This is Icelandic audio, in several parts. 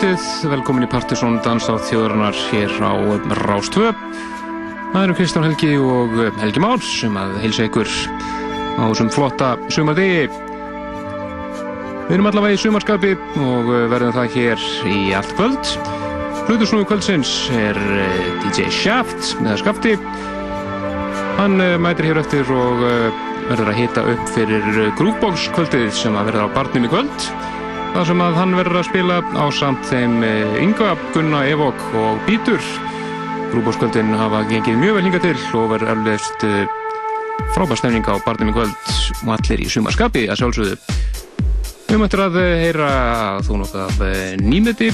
kvöldið, velkomin í Partiðsson dans á þjóðurnar hér á Rástvö. Það eru Kristján Helgi og Helgi Már sem að heilsa ykkur á þessum flotta sumardegi. Við erum allavega í sumarskapi og verðum það hér í allt kvöld. Hlutusnúi kvöldsins er eh, DJ Shaft með skafti. Hann eh, mætir hér eftir og eh, verður að hita upp fyrir Groovebox kvöldið sem að verða á barnum í kvöld. Það sem að hann verður að spila á samt þeim Inga, Gunna, Evok og Bítur. Grúbórskvöldin hafa gengið mjög vel hinga til og verður erfiðst frábær stefning á barnum í kvöld og allir í sumarskapi að sjálfsögðu. Við möttum að heyra þú nokkuð af nýmeti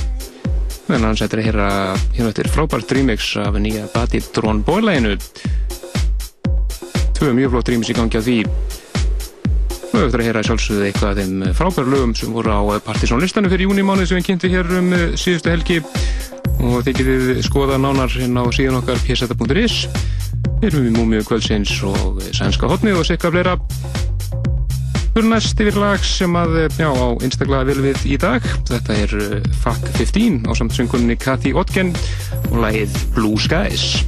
meðan hann setur að heyra hérna eftir frábært remix af nýja Bati Drón bólæginu. Tvö mjög flott remix í gangi að því við höfum að heyra sjálfsögðu eitthvað af þeim frábæru lögum sem voru á partysónlistanu fyrir júnimánu sem við kynntum hér um síðustu helgi. Og þeir getið skoða nánar hérna á síðan okkar pseta.is Við erum við múmið kvöldsins og sænska hotni og sikka fleira. Fyrir næst yfir lag sem að já, á einstaklega vel við í dag. Þetta er FAK 15 á samtsöngunni Kathy Otgen og lagið Blue Skies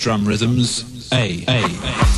drum rhythms A. A. rhythms.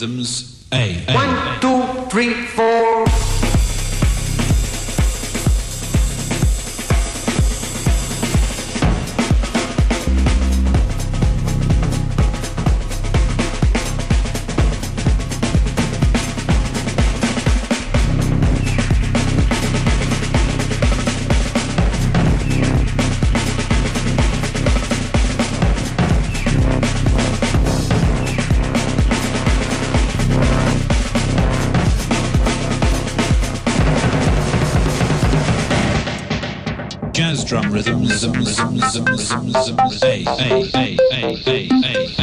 algorithms rhythm, rhythm, rhythm, rhythm, rhythm, rhythm, hey, hey, hey, hey, hey, hey.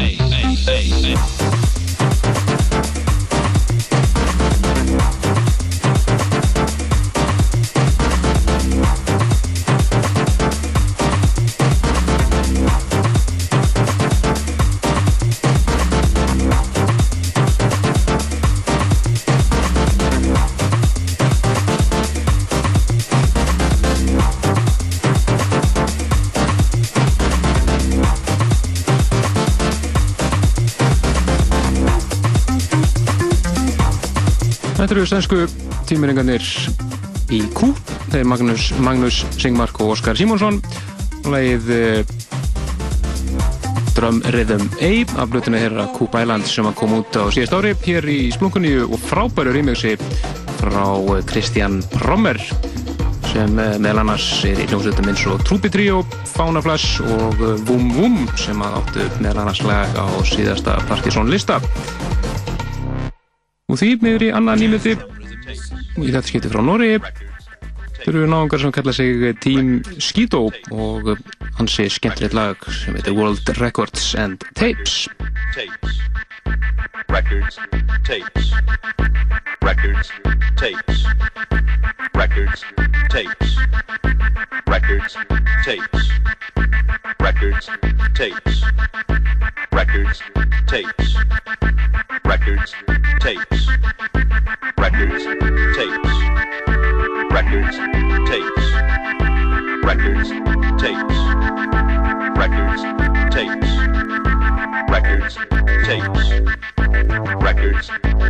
Eru sænsku tímeringarnir í Q. Þeir Magnús, Magnús Singmark og Óskar Simonsson leið eh, Drum Rhythm A af blötinu þeirra Q Island sem kom út á síðast ári hér í Splunkunni og frábæru rýmjögsi frá Kristján Brommer sem eh, meðal annars er í hljómsveitum eins og Trúpi Trio, Fauna Flash og Vum Vum sem að áttu meðal annars lag á síðasta Parkinson lista og því meður í annað nýmjöndi í þetta skipti frá Nóri Þeir eru náðungar sem kalla sig Team Skido og hansi skemmtilegt lag sem heitir World Records and Tapes. Tapes, records, tapes, records, tapes,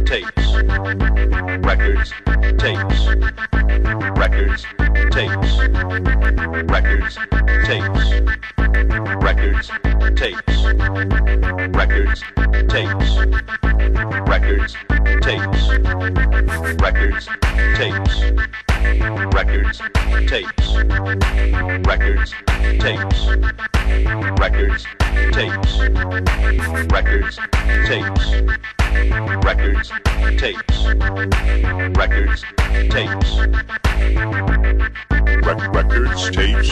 tapes, records, tapes, records, tapes, records, tapes, records, tapes, records, tapes, records, tapes, records, tapes, records, tapes, records, tapes, records, tapes, records, tapes, records, tapes, records, tapes, Re- records, tapes. Records, tapes.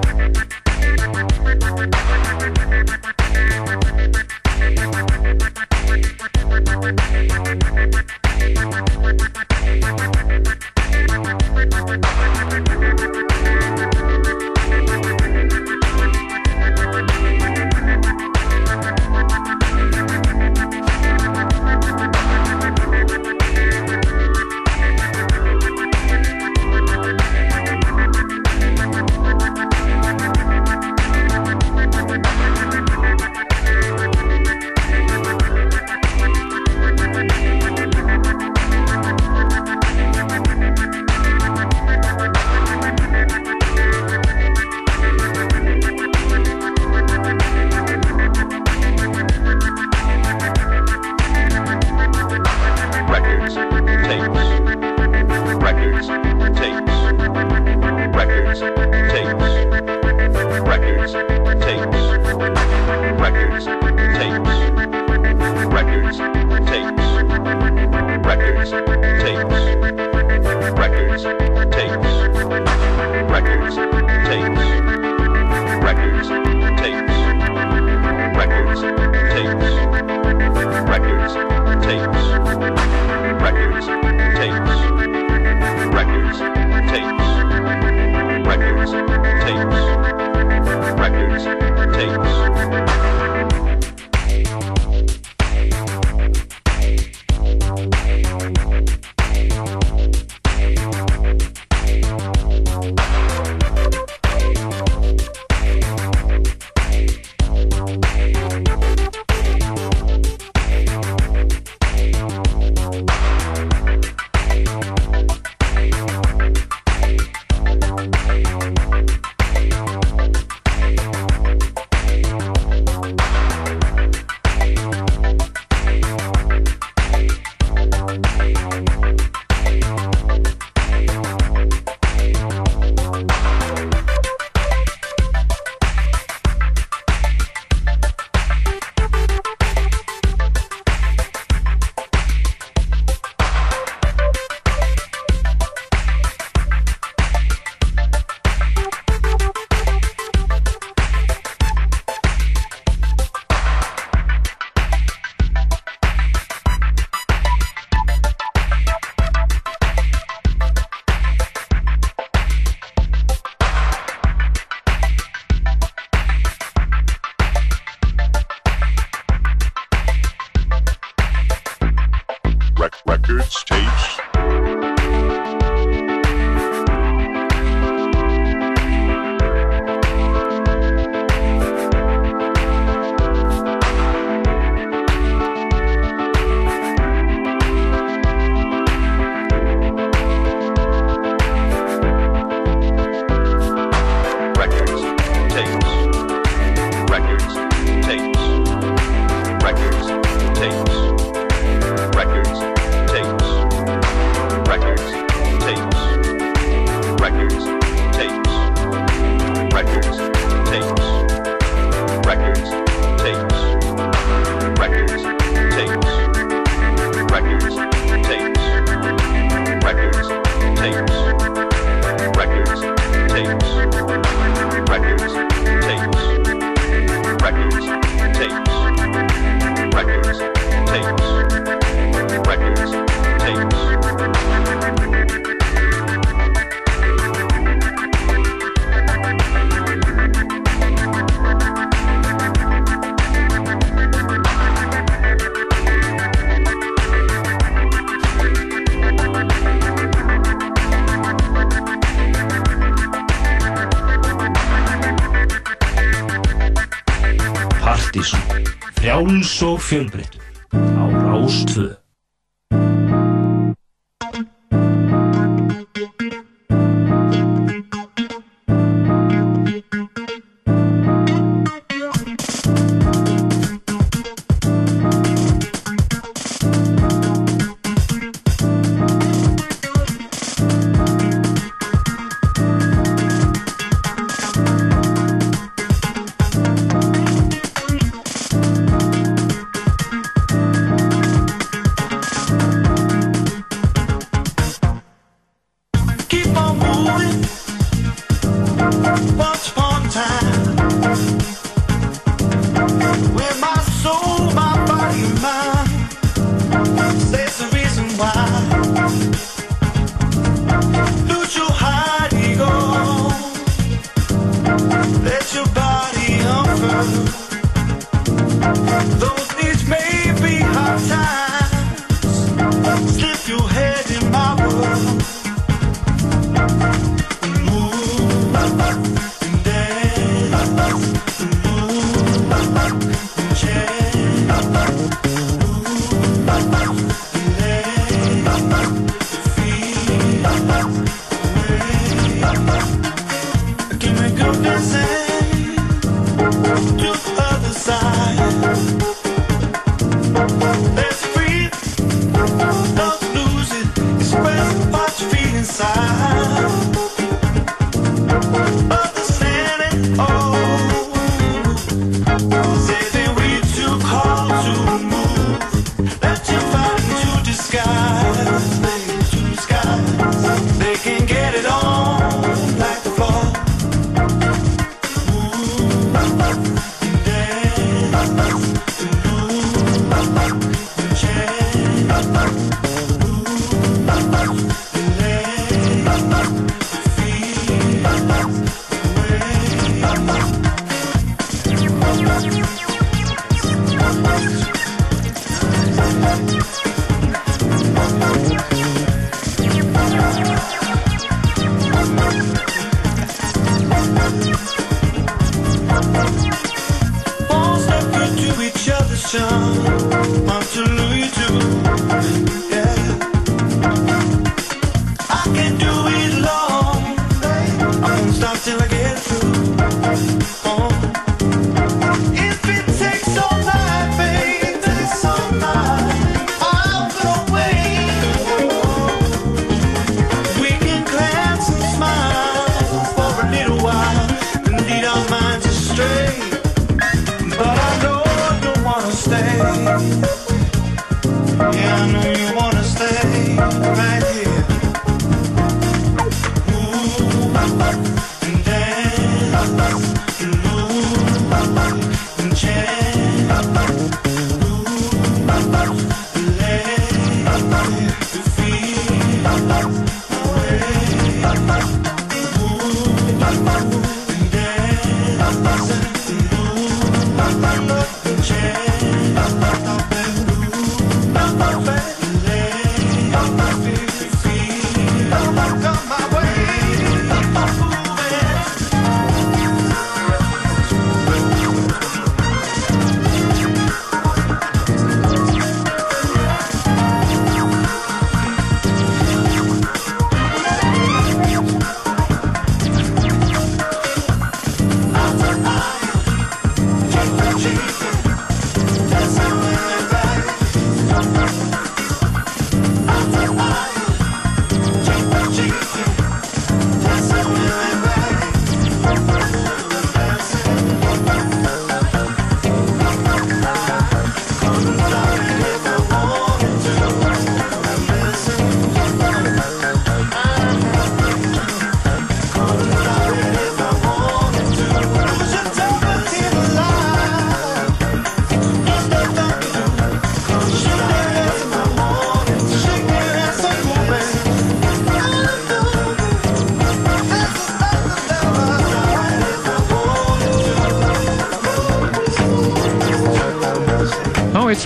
Thank you. Fjölbreytt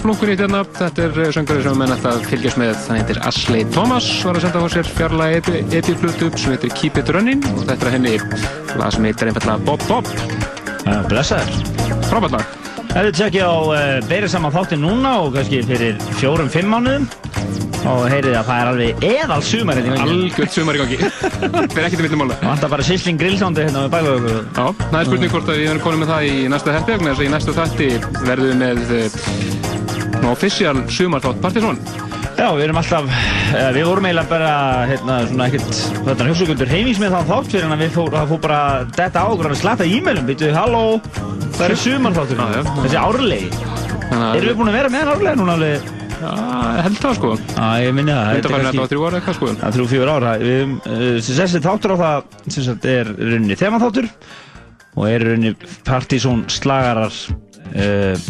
splunkur í þérna. Þetta er eh, söngari sem menn ætla að fylgjast með. Hann heitir Ashley Thomas, var að senda á sér fjarlægi epi, epi-flutu sem heitir Keep It Running og þetta er henni lag sem heitir einfallega Bob Bob. Já, blessaður. Frábært lag. Ef þið tjekkið á uh, verið saman þáttinn núna og kannski fyrir fjórum, fimm mánuðum og heyrið að það er alveg eðal sumar hérna í gangi. Algjört sumar í gangi. Fyrir ekkert í millum mála. Og vantar bara Sisling grillsándi hérna við bælaðu okkur. Já, það er spurning hvort að við erum konum með það í næsta vegna þess að í næsta þætti verðum við með eh, svona official sumarþátt Partizón. Já, við erum alltaf, við vorum eiginlega bara, hérna, svona ekkert, þetta hugsugundur heimís með þann þátt fyrir en við fór, það fór bara detta á okkur við slata e-mailum, býtu, halló, það er sumarþáttur, Já, já. þessi árlegi. Erum við búin að vera með hann árlega núna alveg? Já, held það sko. Já, ég minni það. Þetta var þetta á þrjú ára eitthvað sko. Það er þrjú, fjör ára. Við, uh, sem þessi þáttur á það, sem sagt, er runni þemaþáttur og er runni partysón slagarar uh,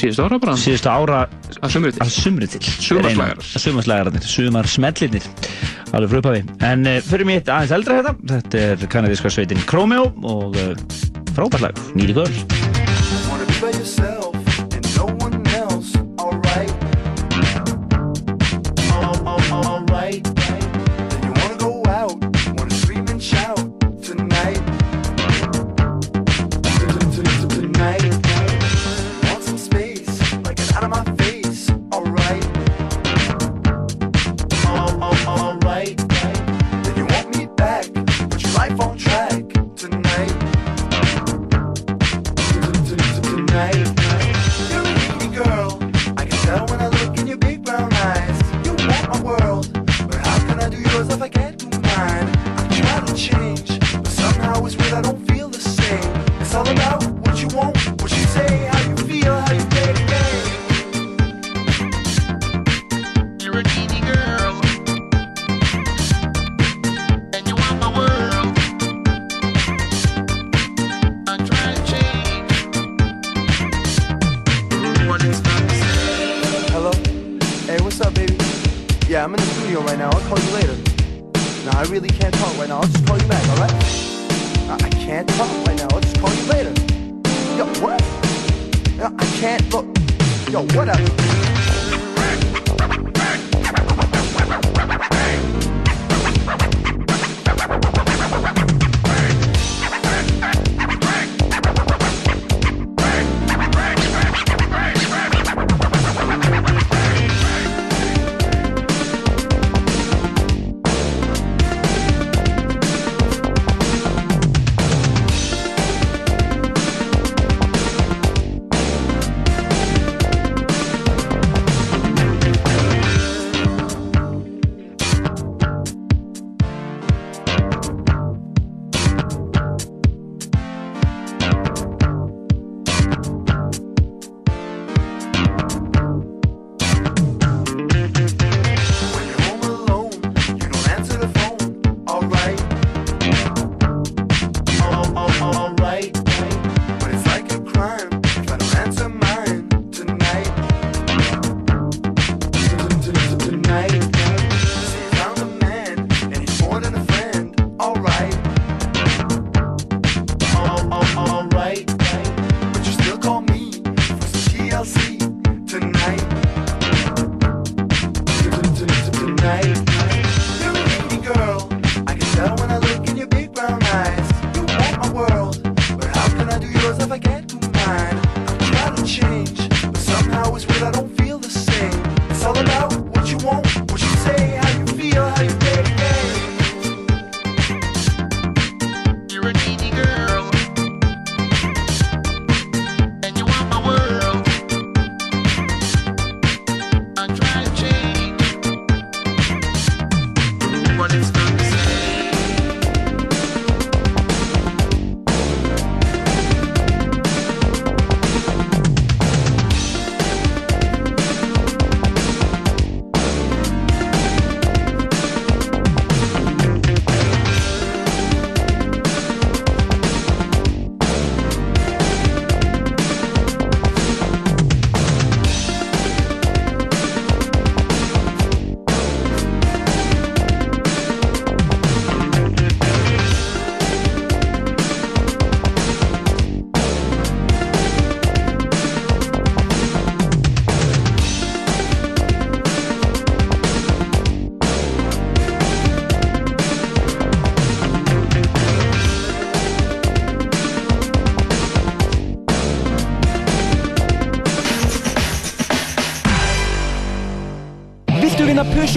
Síðustu ára bara. síðustu ára Að sumri til. að sumri til. Sumarslagarar. Að sumarslagararnir, sumarsmellirnir, alveg frá upphafi. En uh, fyrir mér eitt aðeins eldra þetta, þetta er kanadíska sveitin Chromeo og uh, frábært lag, Needy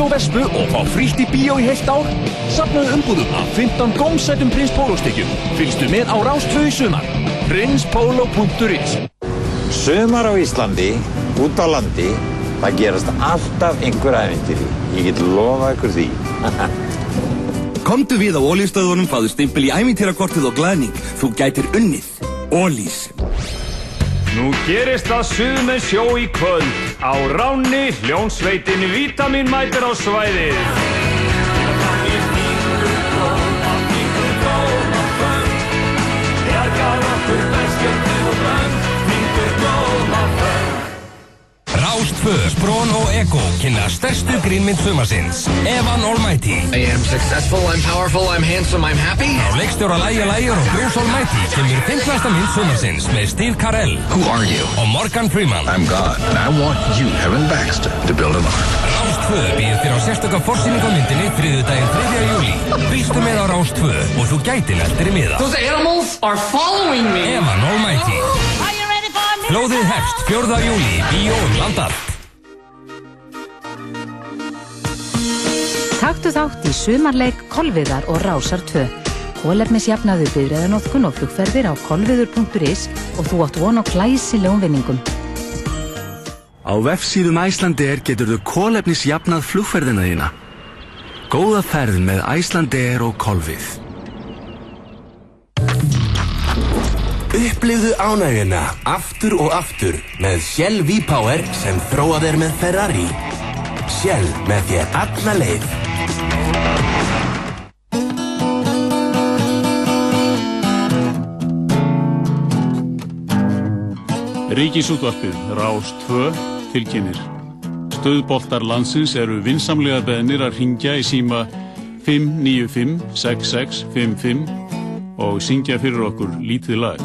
Peugeot Vespu og fá frítt í bíó í heilt ár? Safnaðu umbúðum af 15 gómsætum Prins Pólo-stykkjum. Fylgstu með á Rástvö í sumar. prinspolo.is Sumar á Íslandi, út á landi, það gerast alltaf einhver æfintýri. Ég get lofa ykkur því. Komdu við á ólífstöðunum, fáðu stimpil í æmintýrakortið og glæðning. Þú gætir unnið. Ólís. Nú gerist það suð með sjó í kvöld. Á ráni, hljónsveitin Vítamin mætir á svæðið. Sprón og Ego kynna stærstu grínmynd sumarsins Evan Almighty I am successful, I'm powerful, I'm handsome, I'm happy. Á leikstjóra Læja Læjur og Bruce Almighty kemur fimmtlasta mynd sumarsins með Steve Carell Who are you? og Morgan Freeman I'm God, and I want you, Heaven Baxter, to build an ark. Rástfö býður þér á sérstöka forsýning á myndinni þriðudaginn 3. júli Vístu með á Rástfö og þú gæti nættir í miða Those animals are following me. Evan Almighty Flóðið hefst 4. júli í Bíó um Taktu þátt í sumarleik Kolviðar og Rásar 2. Kólefnisjafnaðu byrjaðanótkun og flugferðir á kolviður.is og þú átt von á glæsilegum vinningum. Á vefsíðum Æslandeir getur þú kólefnisjafnað flugferðina þína. Góða ferð með Æslandeir og Kolvið. Upplifðu ánægjuna aftur og aftur með Shell V-Power sem þróað er með Ferrari. Shell með þér alla leið. Ríkisútvarpið Rás 2 tilkynir. Stöðboltar landsins eru vinsamlegar beðnir að ringja í síma 595-6655 og syngja fyrir okkur lítið lag.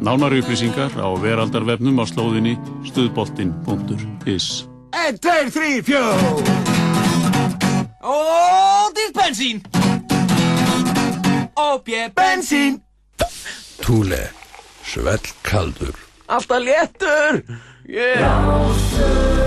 Nánari upplýsingar á veraldarvefnum á slóðinni stöðboltin.is 1, 2, 3, 4 Og til bensín Opje bensín Túle, svellkaldur. Alltaf léttur yeah.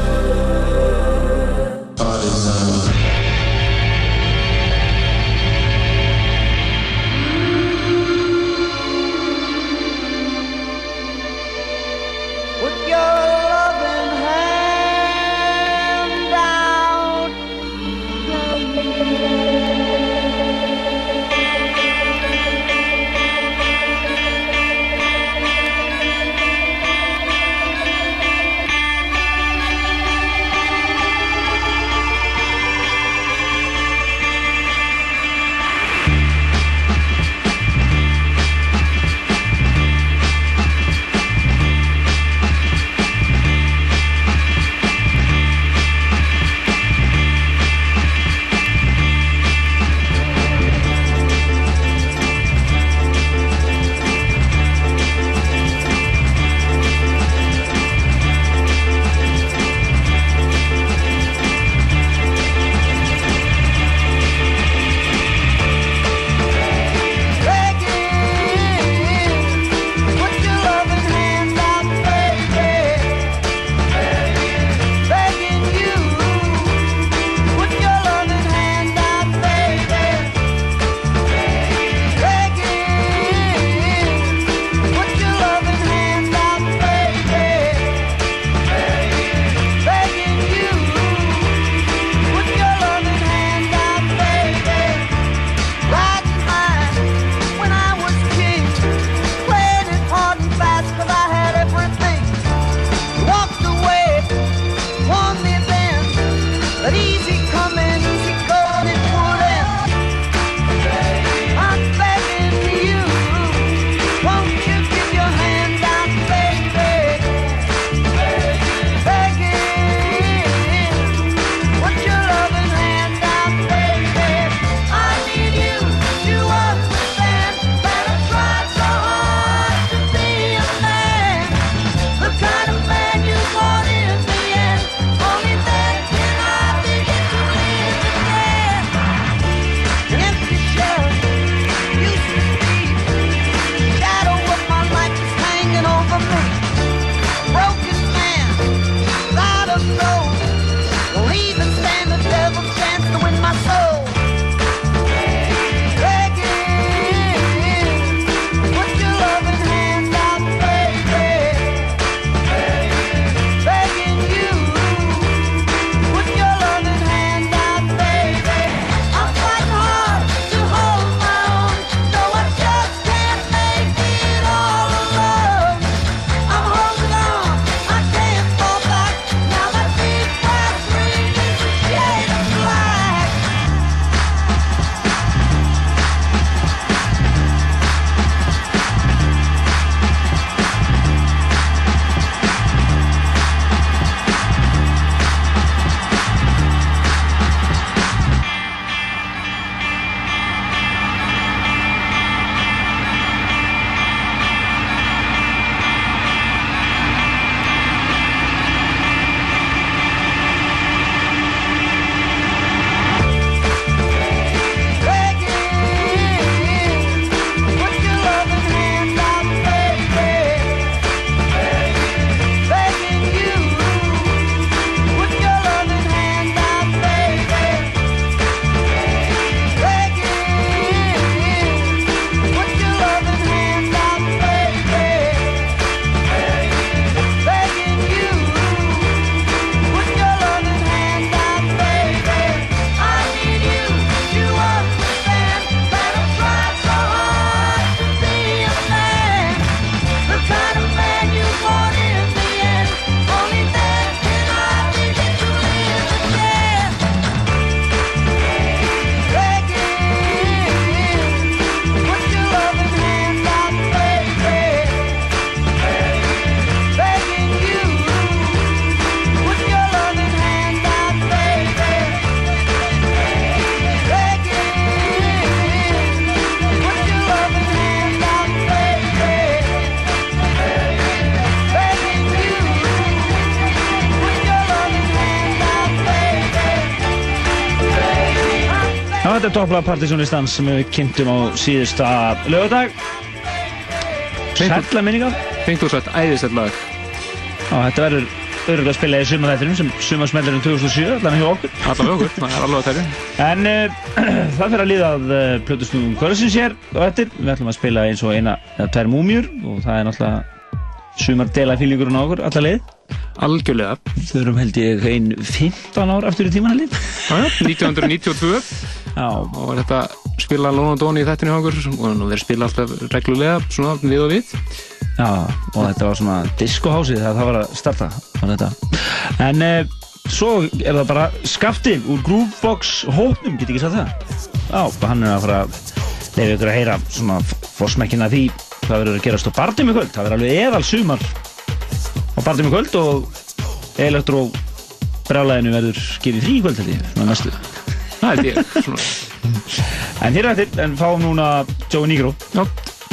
Þetta er topplag partysónlistan sem við kynntum á síðusta lögadag. Sætla minningar. Fengt og sætt æðisett lag. Já, þetta verður örgulega að spila í sumaþættinum sem sumarsmellurinn 2007, allan hjá okkur. Allan hjá okkur, það er alveg að tæri. En uh, það fyrir að líða að uh, plötusnúðum kvörðsins hér og eftir. Við ætlum að spila eins og eina eða tvær múmjur og það er náttúrulega sumardela fílingurinn á okkur, alla leið. Algjörlega. Þau erum held ég ein 15 ár aftur í tíman held ég. Já, já, 1992. Og var þetta spila Lóna Dóni í þættinu hjá okkur og þeir spila alltaf reglulega svona við og við. Já, og þetta var svona discohásið þegar það var að starta á þetta. En uh, svo er það bara skafti úr Groovebox hópnum, get ekki sagt það? Já, hann er að fara að leiða ykkur að heyra svona fórsmekkina því hvað verður að gerast á Bardum í kvöld. Það verður alveg eðal sumar á Bardum í kvöld og elektró brálaðinu verður gefið frí í kvöld ég, svona mestu. Það er ég. En hér er þetta, en fáum núna Joey Nigro. Já,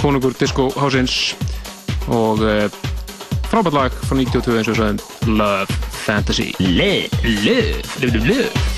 konungur disco hásins og uh, frábært lag frá 92 eins og sagðum Love Fantasy Love, love, love, love,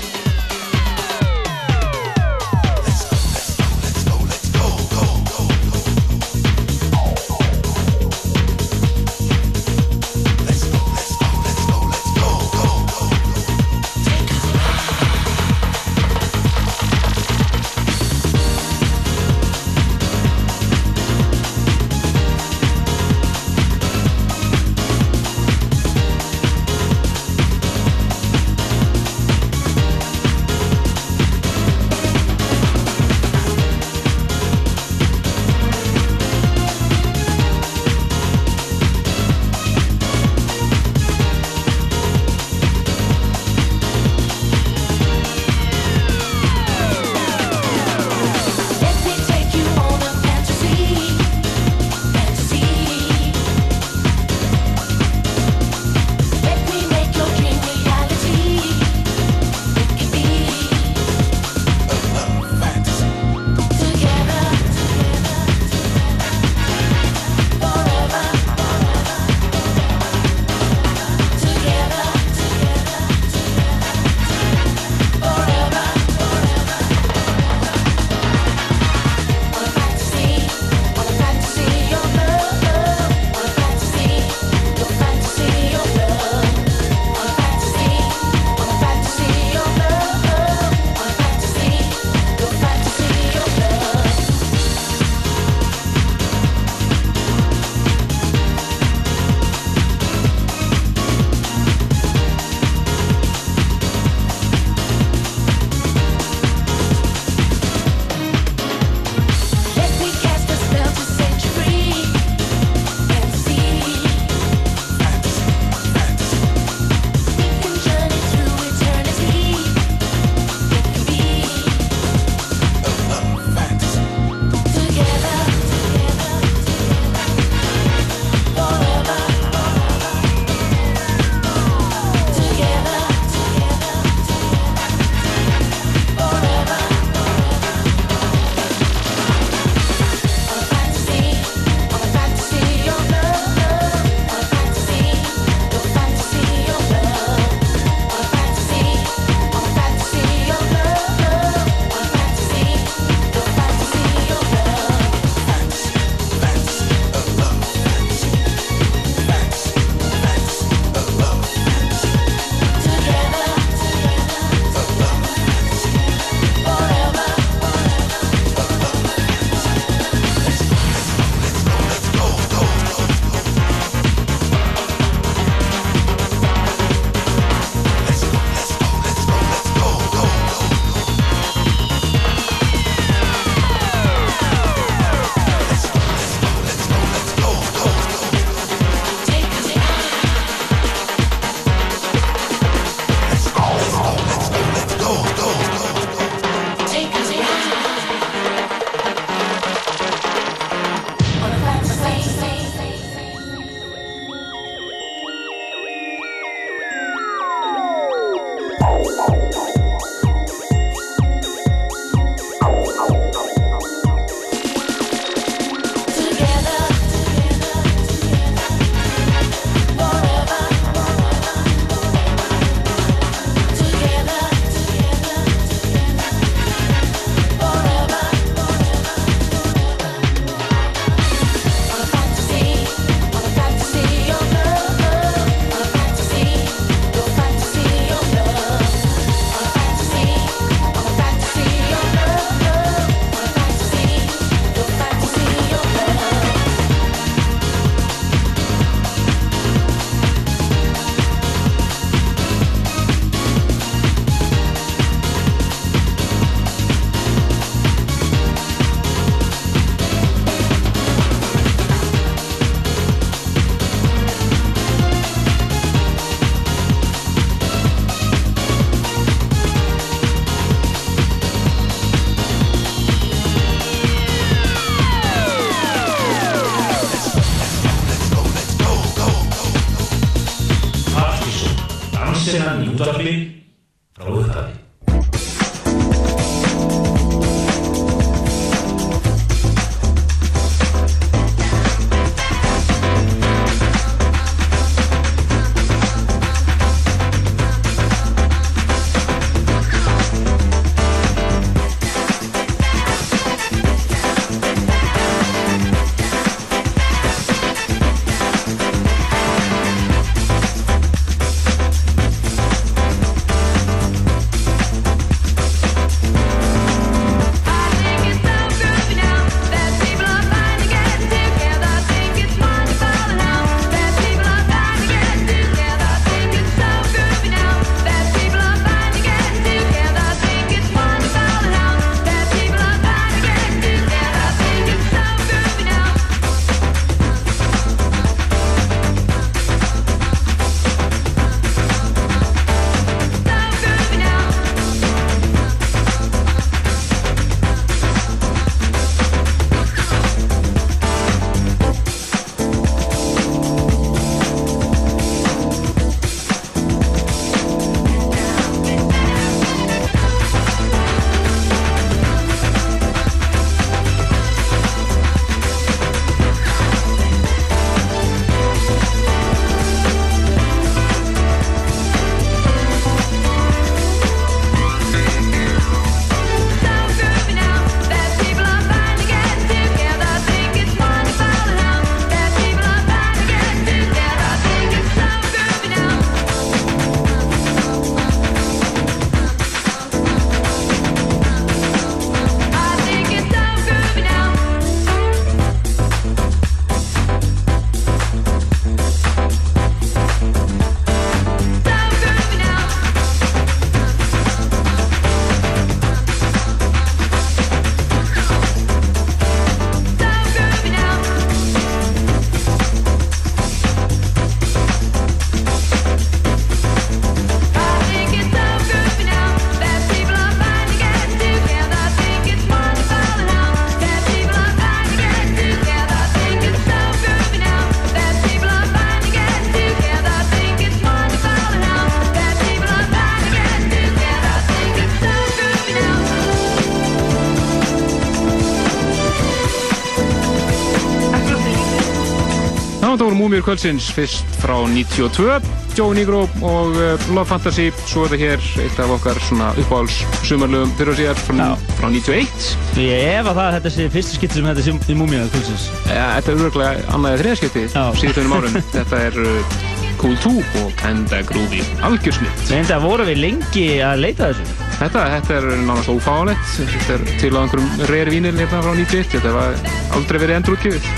Þetta Múmir kvöldsins fyrst frá 92, Joe Negro og uh, Love Fantasy, svo er þetta hér eitt af okkar svona uppáhalds sumarlegum fyrir og síðar frá, frá 91. Ég ef að það þetta sé fyrsta skipti sem þetta sé í múmíða kvöldsins. Ja, þetta er örgulega annaðið þriðaskipti síðan árum. þetta er uh, Cool 2 og Kinda Groovy algjörsmitt. Það voru við lengi að leita þessu. Þetta, þetta er nánast ófáanlegt. Þetta er til á einhverjum rare vínil hérna frá 91. Þetta var aldrei verið endurútgifið.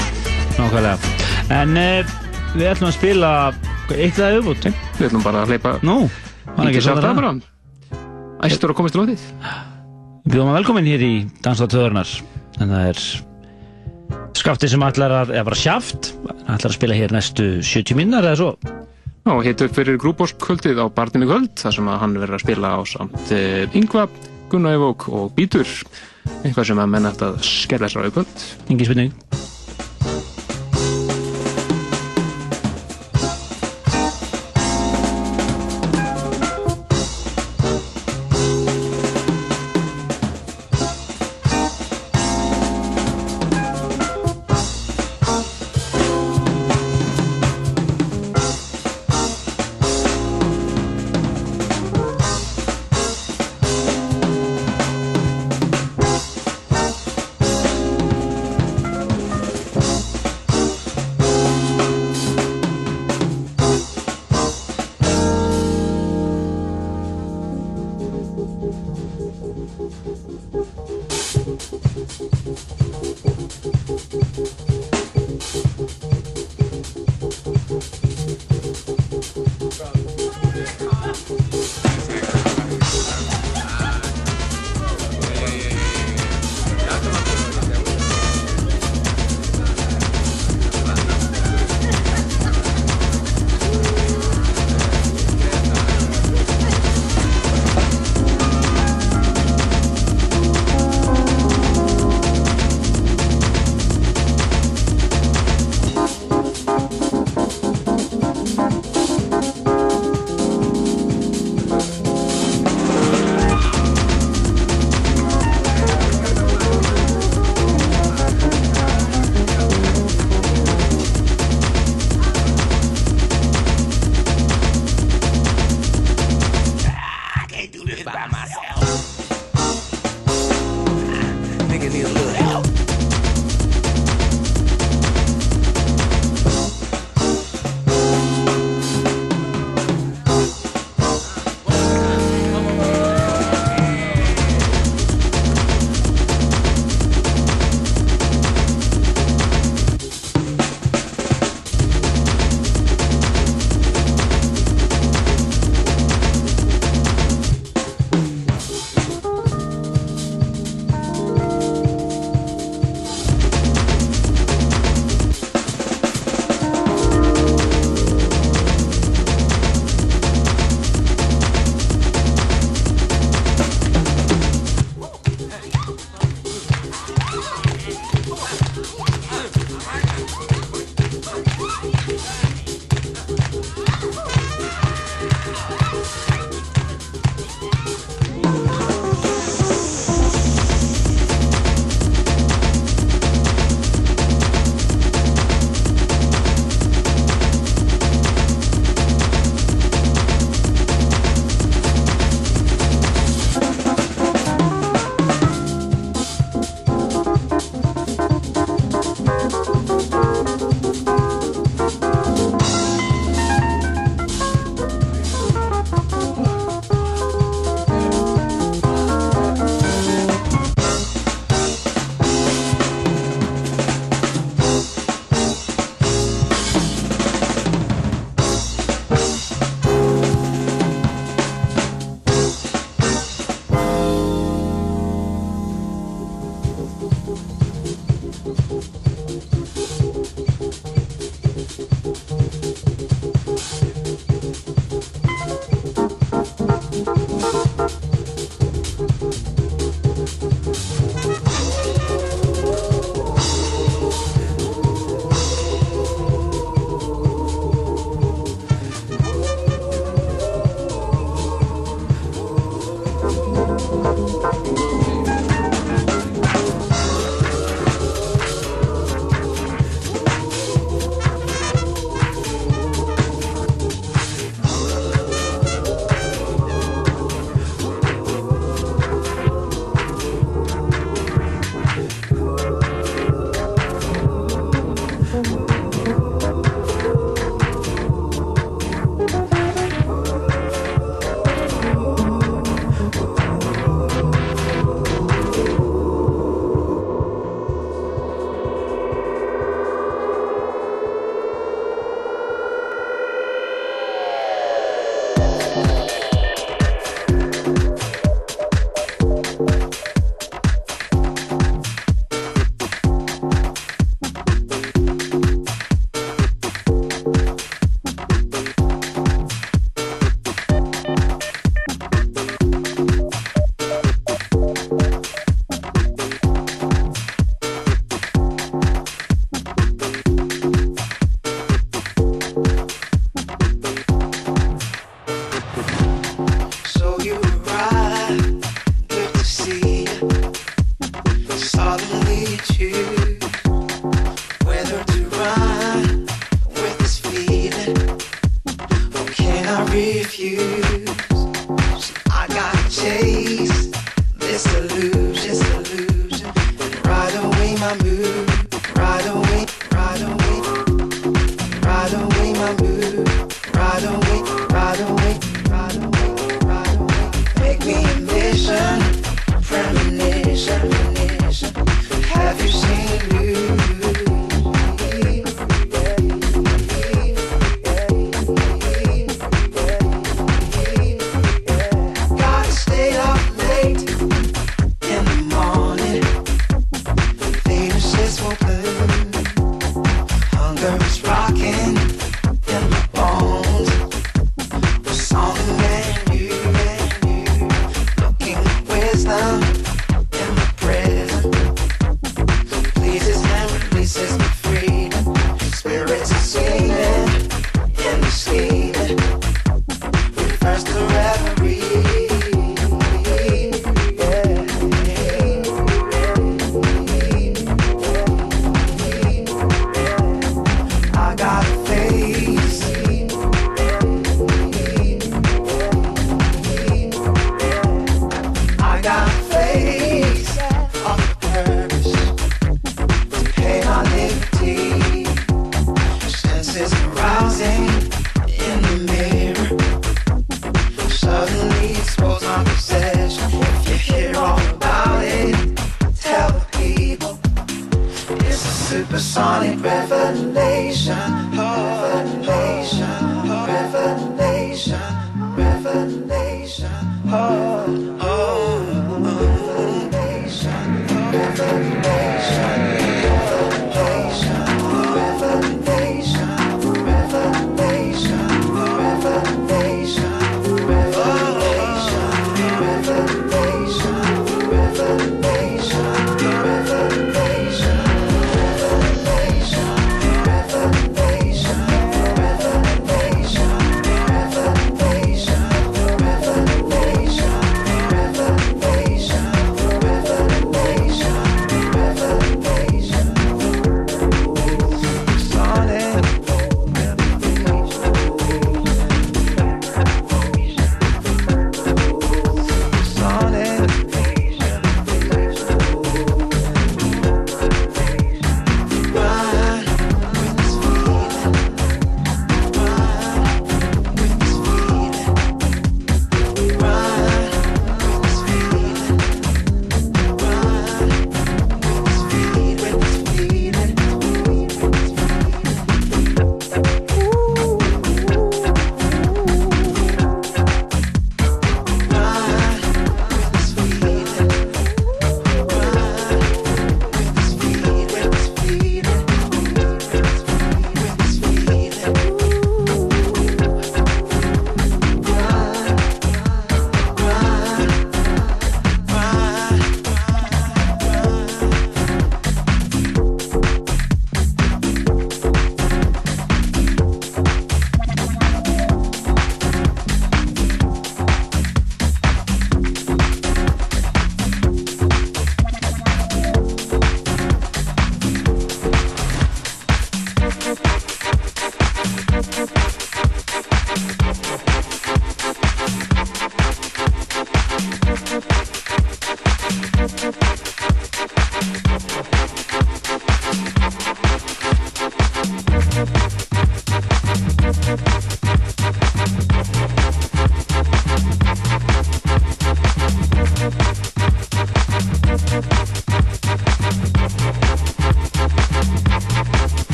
Nákvæmlega. En uh, við ætlum að spila eitt eða auðvot. Við ætlum bara að hleypa ekki svona það bara. Æstur að komast til lótið. Við bjóðum að velkomin hér í Danslátt Töðurnar. En það er skafti sem ætlar að, eða bara sjaft, ætlar að spila hér næstu 70 minnar eða svo. Já, hitt upp fyrir grúbóskvöldið á Barninu kvöld, þar sem að hann verður að spila á samt Yngva, Gunnar Evók og Bítur. Eitthvað sem að menn ætti að skella sér á í kvöld. Engi spurning.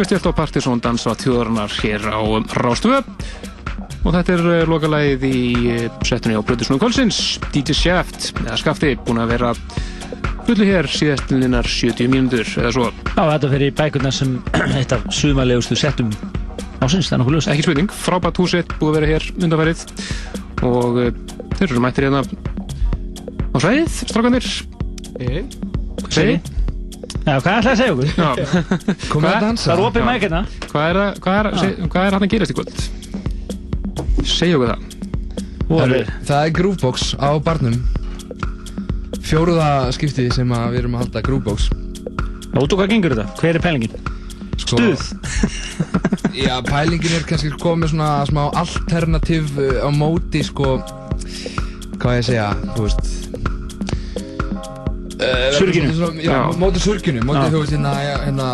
Á Partisón dansa tjóðarinnar hér á Rástvö og þetta er uh, lokalægið í uh, settunni á Blöðusnúi Kolsins DJ Shaft, eða Skafti, búin að vera fullu hér síðastinlinnar 70 mínútur eða svo. Já, þetta fyrir bækurna sem eitt af sumarlegustu settum ásins, það er nokkuð ljós. Ekki spurning, frábært húsitt búið að vera hér undanfærið og uh, þeir eru mættir hérna á svæðið, strákanir segir þið? Já, hvað ætlaði að segja okkur? Já. Komið að dansa. Það er opið Já. mæk hérna. Hvað er, að- hvað er, er hann að gerast í kvöld? Segja okkur það Það er Groovebox á barnum Fjóruða skiptið sem að við erum að halda Groovebox og hvað gengur þetta? Hver er pælingin? Sko, Stuð? Já, pælingin er kannski komið svona smá alternativ uh, á móti sko Hvað ég að segja, þú veist Surginu. svona- Já, Já. móti surginu, móti Já. þú veist hérna, hérna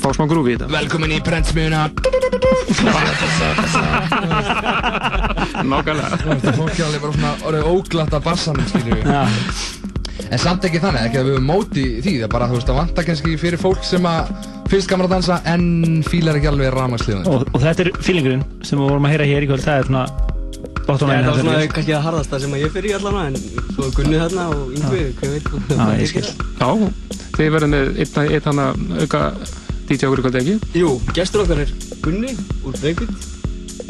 Fá smá grúfi í þetta Velkomin í prentsmiðuna Nákvæmlega Þú veist, fólk er alveg bara svona orðið óglatt af bassanum, skilju. En samt ekki þannig, ekki að við höfum móti í því, það er bara, þú veist, það vantar kannski fyrir fólk sem að finnst gaman að dansa en fílar ekki alveg rafmagsliðun. Og, og þetta er feelingurinn sem við vorum að heyra hér í kvöld, það er svona bottom Já, line það þetta svona er- kannski að harðasta sem að ég fyrir í allan en svo Gunni þarna og Yngvi, hver veit hvað Já, ég skil. Já, þið verðum með einn eitt hana auka DJ okkur í kvöld ekki? Jú, gestur okkar er Gunni úr Breakbeat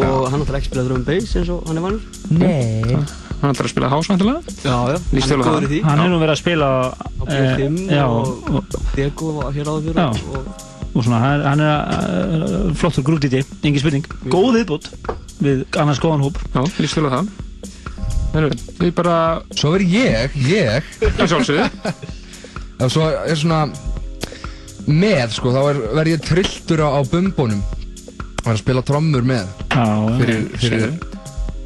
og hann ætlar ekki að spila drum and bass eins og hann er vanur. Nei. Hann ætlar að spila house vantilega Já, já, hann er góður í því. Hann er nú verið að spila Á B5 eh, já, og, og Dego hér áður fyrir Já. og og svona, hann er, hann er uh, flottur grútiti, engin spurning. Góð viðbútt við annars góðan hóp. Já, á það Við bara Svo er ég, ég. Já, sjálfsögðu. Já, svo er svona með, sko, þá er, verð ég trilltur á, á bumbónum og er að spila trommur með. Já, fyrir, fyrir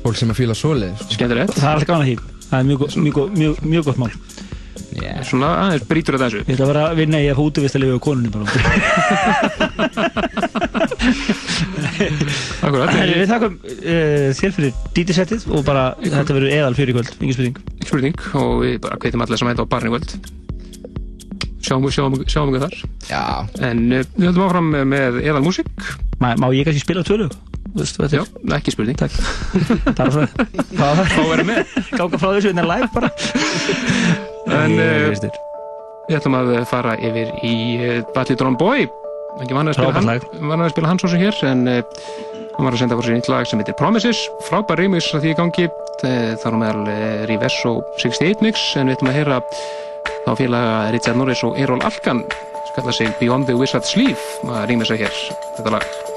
fólk sem að fíla svoleið sko. Skemmtilegt. Það er alltaf að því. Það er mjög, go- mjög, go- mjög, mjög gott mál. Yeah. Svona aðeins brýtur þetta þessu. Ég ætla að vera að vinna í að fá útivistalegu á konunni bara Akkurat Við þakkum uh, þér fyrir DJ-settið og bara þetta verður eðal fyrir í kvöld, engin spurning. Ekki spurning og við bara hvetjum allir sem hætta á barni í kvöld. Sjáum, sjáum, sjáum við þar. Já. En uh, við höldum áfram með- með eðal músík. Má, má ég kannski spila tvölu? Já, ekki spurning. Takk. Það er svona Þá verðum við Gáka frá þessu hérna live bara. En Ég veist þér. við ætlum að fara yfir í Battle Drum Boy Ekki vann að spila að hann svo sem hér En uh, hann var að senda fyrir sér nýtt lag sem heitir Promises. Frábær remix að því í gangi. Eh, Þar á meðal uh, Reverso 68 mix En við ætlum að heyra þá félaga Richard Norris og Errol Alkan skalla sig Beyond the Wizard's Sleeve að rýmisa hér þetta lag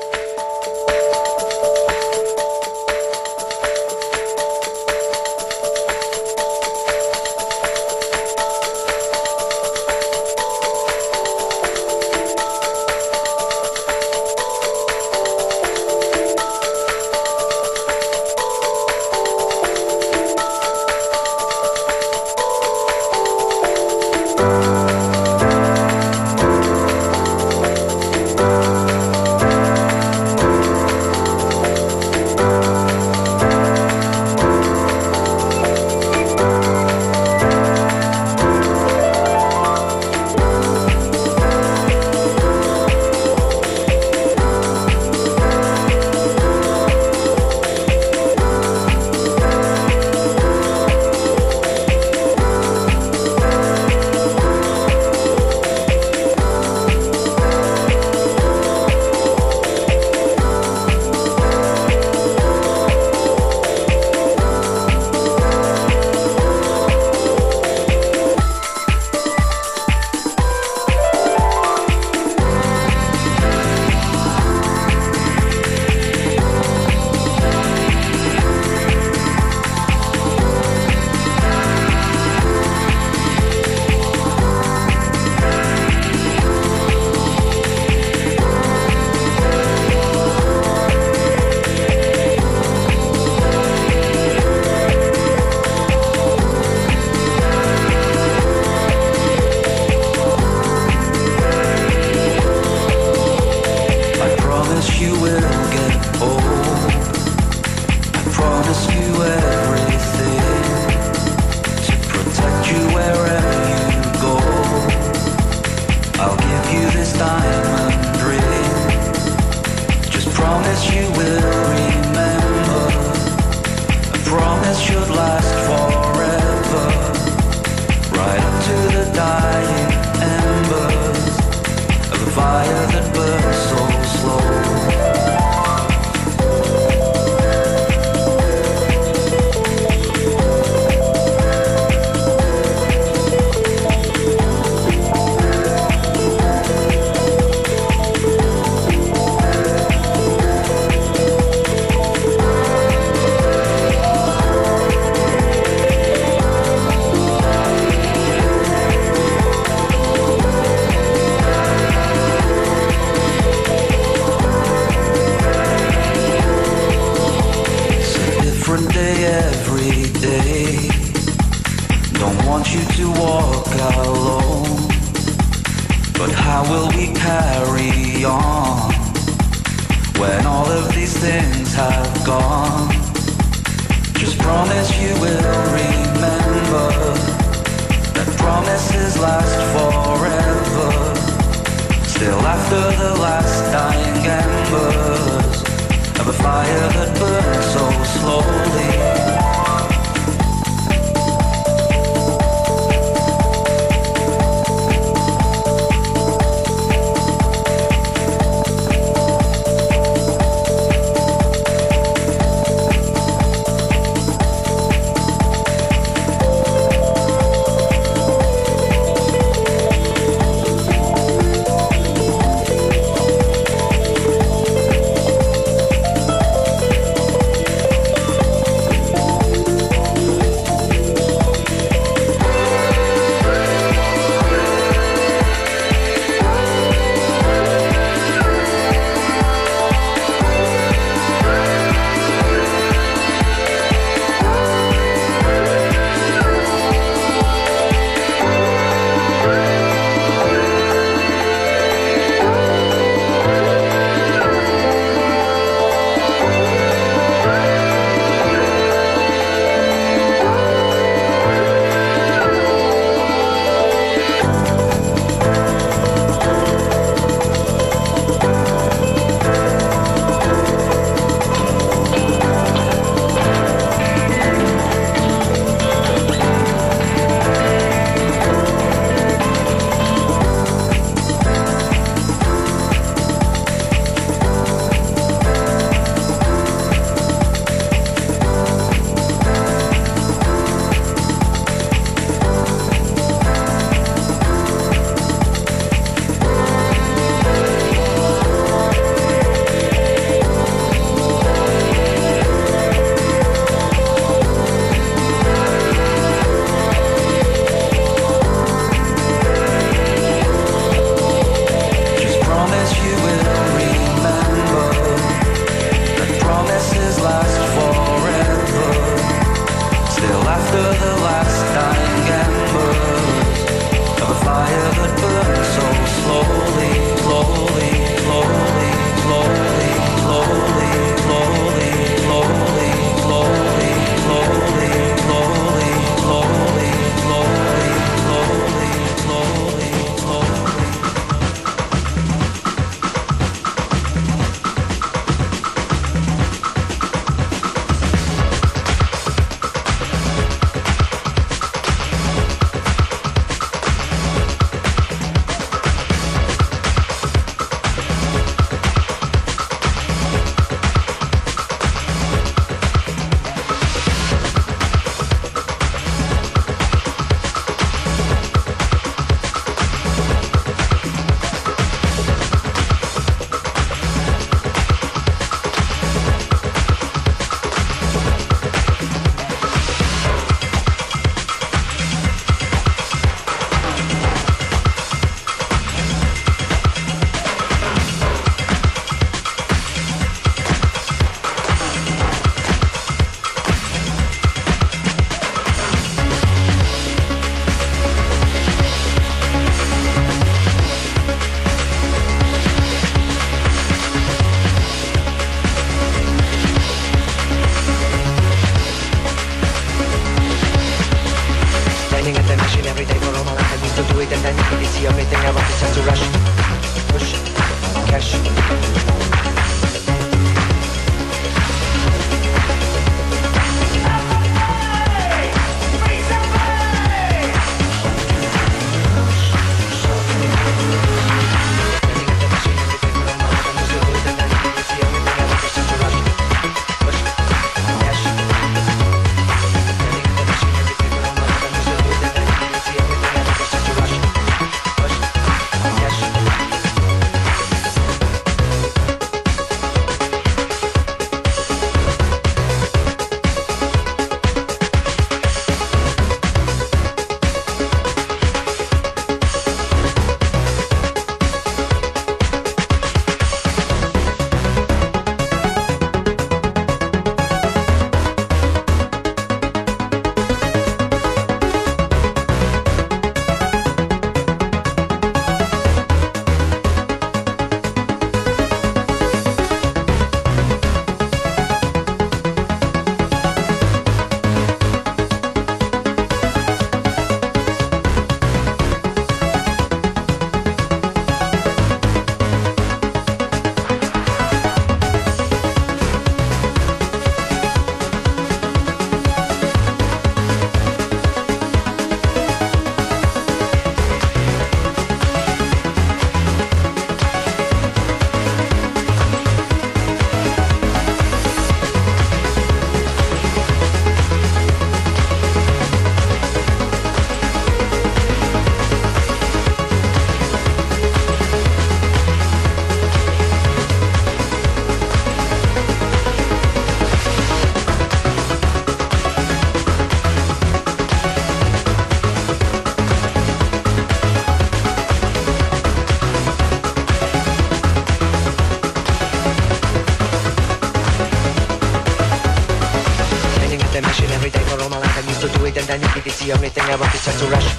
she only thing ever could touch a rush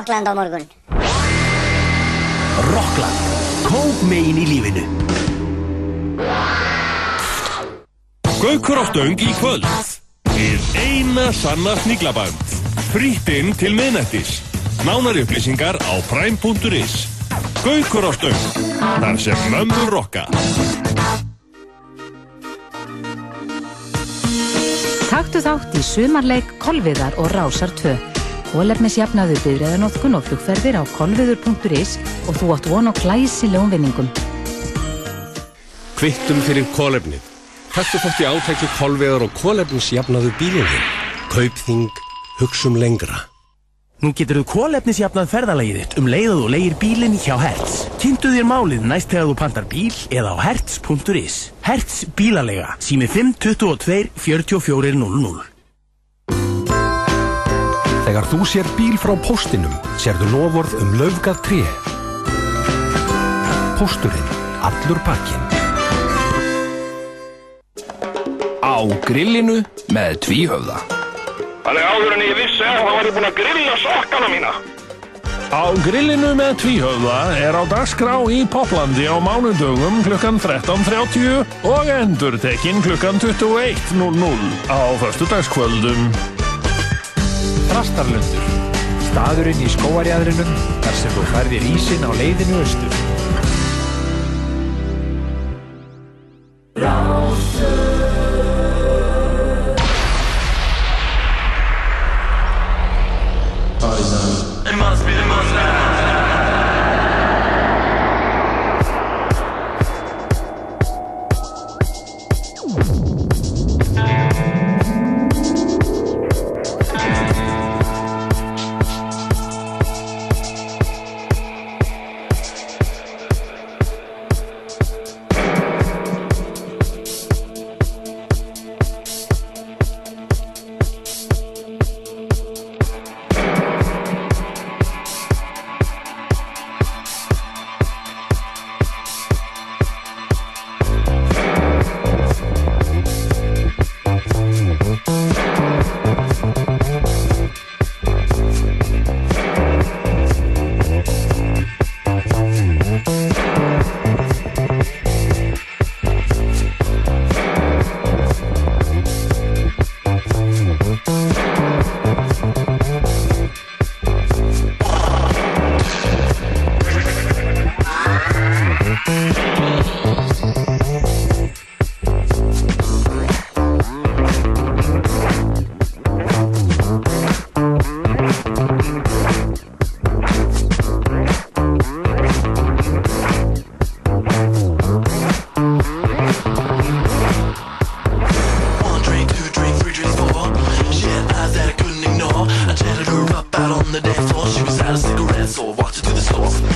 Rockland á morgun. Rockland, kók megin í lífinu. Gaukur á stöng í kvöld. Hið eina sanna sníglaband Frýtt inn til miðnættis. Nánari upplýsingar á prime.is Gaukur á stöng. Þar sem mömmur rokka. Taktu þátt í sumarleik Kolviðar og Rásar 2. Kólefnisjafnaðu byrjaðanótkun og flugferðir á kolviður.is og þú átt von á glæsilegum vinningum. Kvittum fyrir kólefnið. Taktu þátt í átæki kolveðar og kólefnisjafnaðu bílunum. Kaupþing, hugsum lengra. Nú getur þú kólefnisjafnað ferðalagið þitt um leið og þú leigir bílinn hjá Hertz. Kynntu þér málið næst þegar þú pantar bíl eða á hertz.is. Hertz bílalega, sími 522 4400. Þegar þú sér bíl frá postinum, sér þú lovorð um löfgað 3. Posturinn. Allur pakkin. Á grillinu með tvíhöfða. Þannig áður en ég vissi að það væri búin að grilla sokkana mína. Á grillinu með tvíhöfða er á dagskrá í Poplandi á mánundögum klukkan 13.30 og endur tekinn klukkan 21.00 á förstu dagskvöldum. Drastarlundur, staðurinn í skóarjæðrinum þar sem þú færðir ísin á leiðinu austur. juice so cigarettes walked water to the store.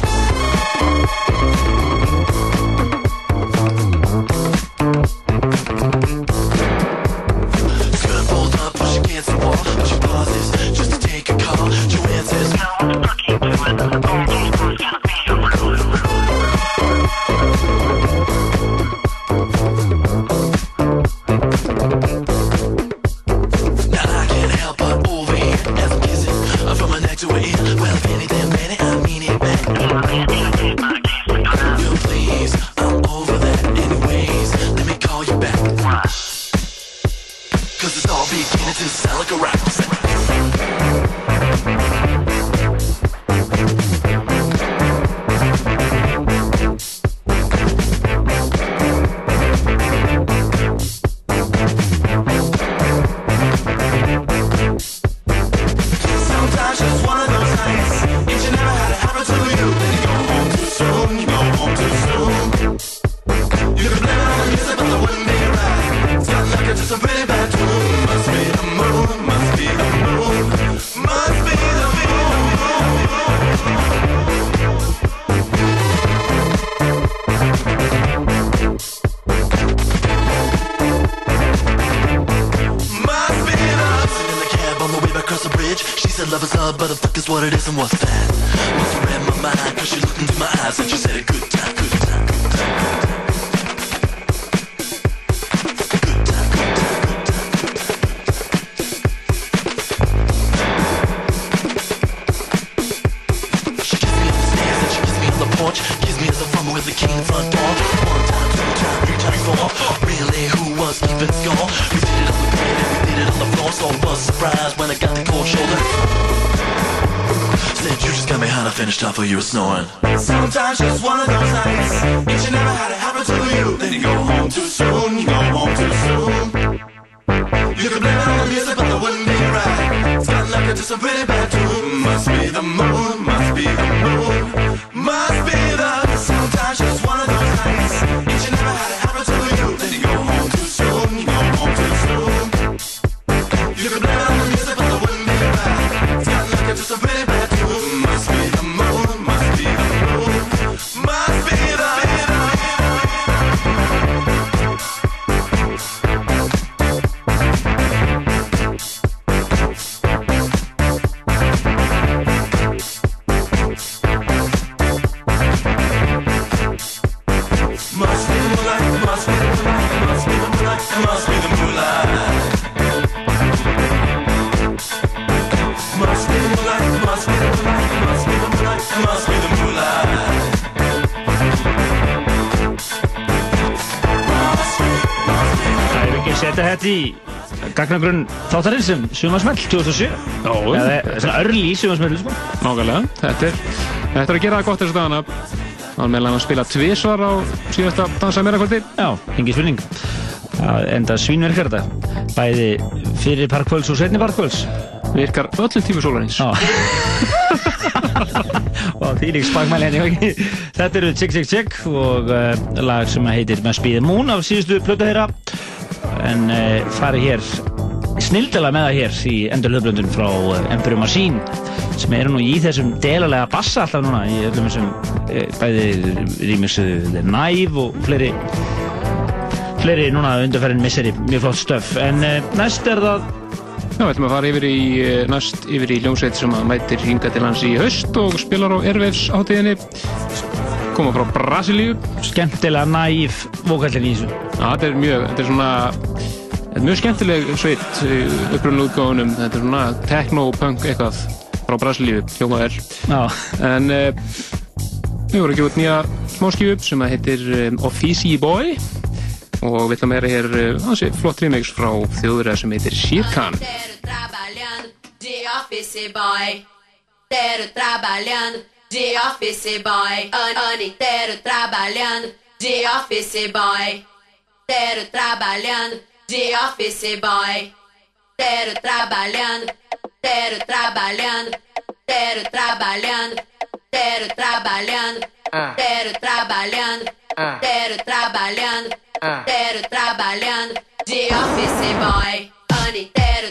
Gagnagrunn þáttarinn sem sumarsmell 2007 Já, Eða svona early sumarsmell sko. Nákvæmlega, þetta er, þetta er að gera það gott þessu dagana. Það var meðal hann að spila tvisvar á síðasta dansa meira kvöldi. Já, engin spurning. Enda svínverkar þetta. Bæði fyrir parkvöls og setni parkvöls Virkar öllum tímu sólarins Og því lík spagmæli henni ekki. Þetta eru Tick Tick Tick og uh, lag sem heitir Með the Moon af síðustu plötu þeirra En uh, farið hér snildela með það hér í endurhlöfblöndun frá uh, Emperor Machine sem eru nú í þessum delalega bassa alltaf núna í öllum þessum uh, bæði The Knife og fleiri fleiri núna undarferðin misseri mjög flott stöf en næst er það Já, við ætlum að fara yfir í, eh, næst yfir í ljónsveit sem að mætir hinga til hans í haust og spilar á Airwaves átíðinni koma frá Brasilíu. Skemmtilega næf vokallin í þessu. Já, þetta er mjög, þetta er svona þetta er mjög skemmtileg sveit upprunnu útgáðunum, þetta er svona techno-punk eitthvað frá Brasilíu hljómað er Já. en uh, við vorum ekki út nýja smáskjöf sem að heitir um, Offici Boy. Og við ætlum að heyra hér uh, hansi flott remix frá þjóðurða sem heitir office boy. Inteiro trabalhando de office boy. Quero trabalhando, quero trabalhando, quero trabalhando, quero trabalhando, ah. quero trabalhando, ah. quero trabalhando, ah. quero trabalhando, de office boy. Ano inteiro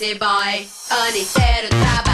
dice bye. Ani sera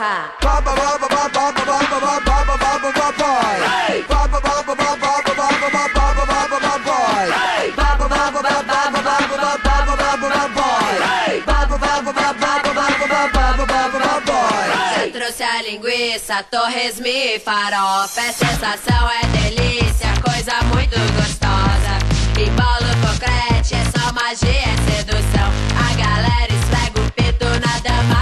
Uhá. Eu trouxe a linguiça, torresmo e farofa. É sensação, é delícia, coisa muito gostosa. E bolo com crete, é só magia, é sedução. A galera esfrega o pito na dama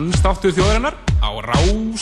Dansdáttur þjóðarinnar á Rás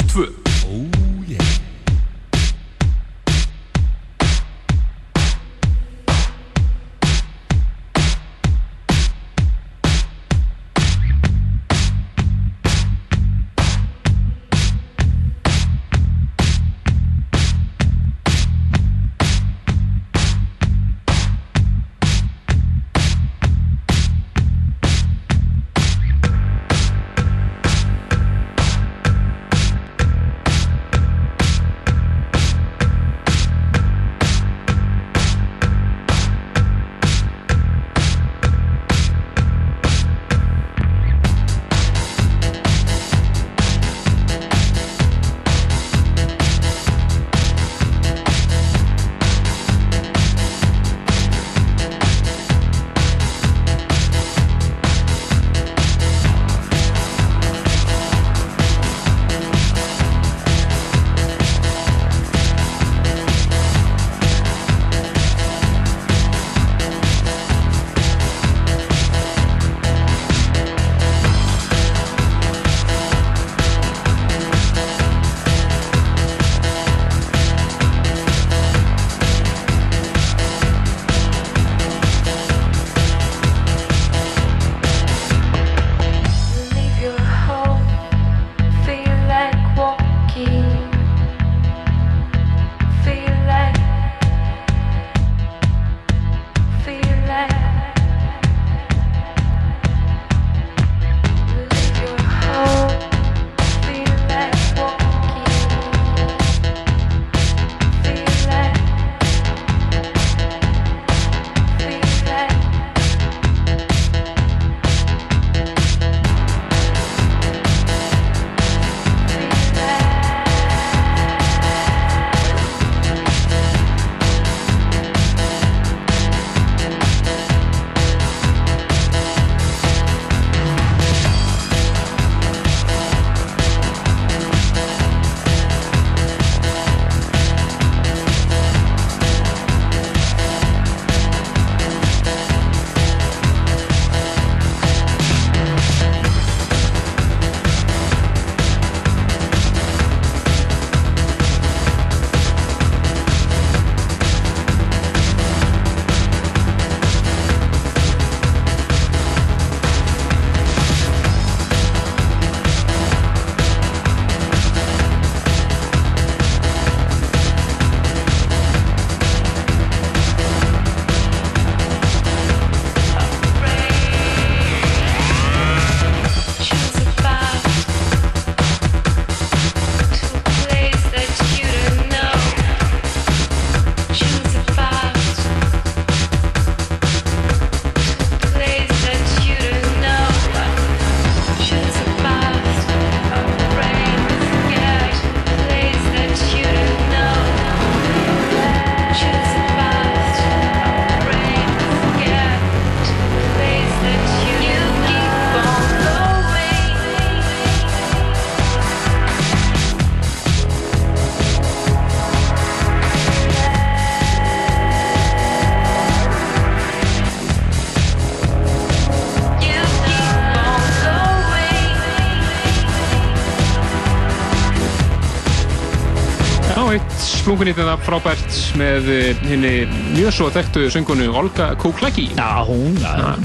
eitt splungunýtt en það frábært með eh, henni mjög svo þekktu söngunu Olga Kuklaki. Já, hún, já.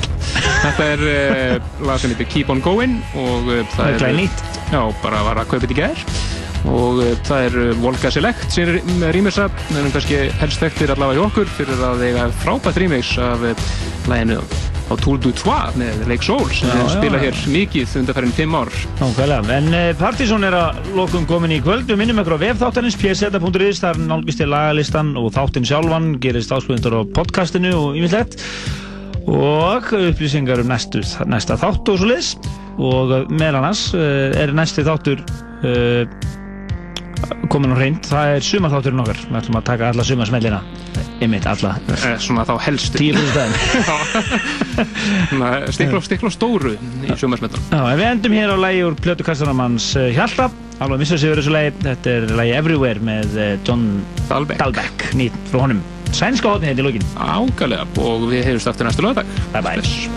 Þetta er uh, lag sem heitir Keep On Going og uh, Það er glænýtt. Já, bara var að kaupa þetta í gær. Og það er Volga Select sem rýmisa, við erum kannski helst þekktir allavega í okkur fyrir að eiga frábært rýmix af læginu á Tour du Trois með Lake Soul sem Já, já, spila já. hér mikið undarfærin 5 ár. Nákvæmlega, en uh, Partizón er að lokum komin í kvöld. Við minnum ykkur á vefþáttanins pseta.is þar nálgist til lagalistan og þáttinn sjálfan gerist áskrifundur á podcastinu og yfirlegt og upplýsingar um næstu, næsta þátt og svo liðs og meðal annars uh, er næsti þáttur uh, komin á hreint, það er sumarþátturinn okkar. Við ætlum að taka alla sumarsmellina ymmit, alla. Eh, svona þá helstu. 10% daginn Stikla, stikla á stóru í en við endum hér á lægi úr plötukastanamanns uh, Hjalta. Alveg að missa sig verið þessu lægi þetta er lægi Everywhere með uh, John Dahlbeck, Dahlbeck. Nýtt frá honum. Sænska hérna í lókin Ágælega. Og við heyrjumst aftur næstu lögadag. Bye bye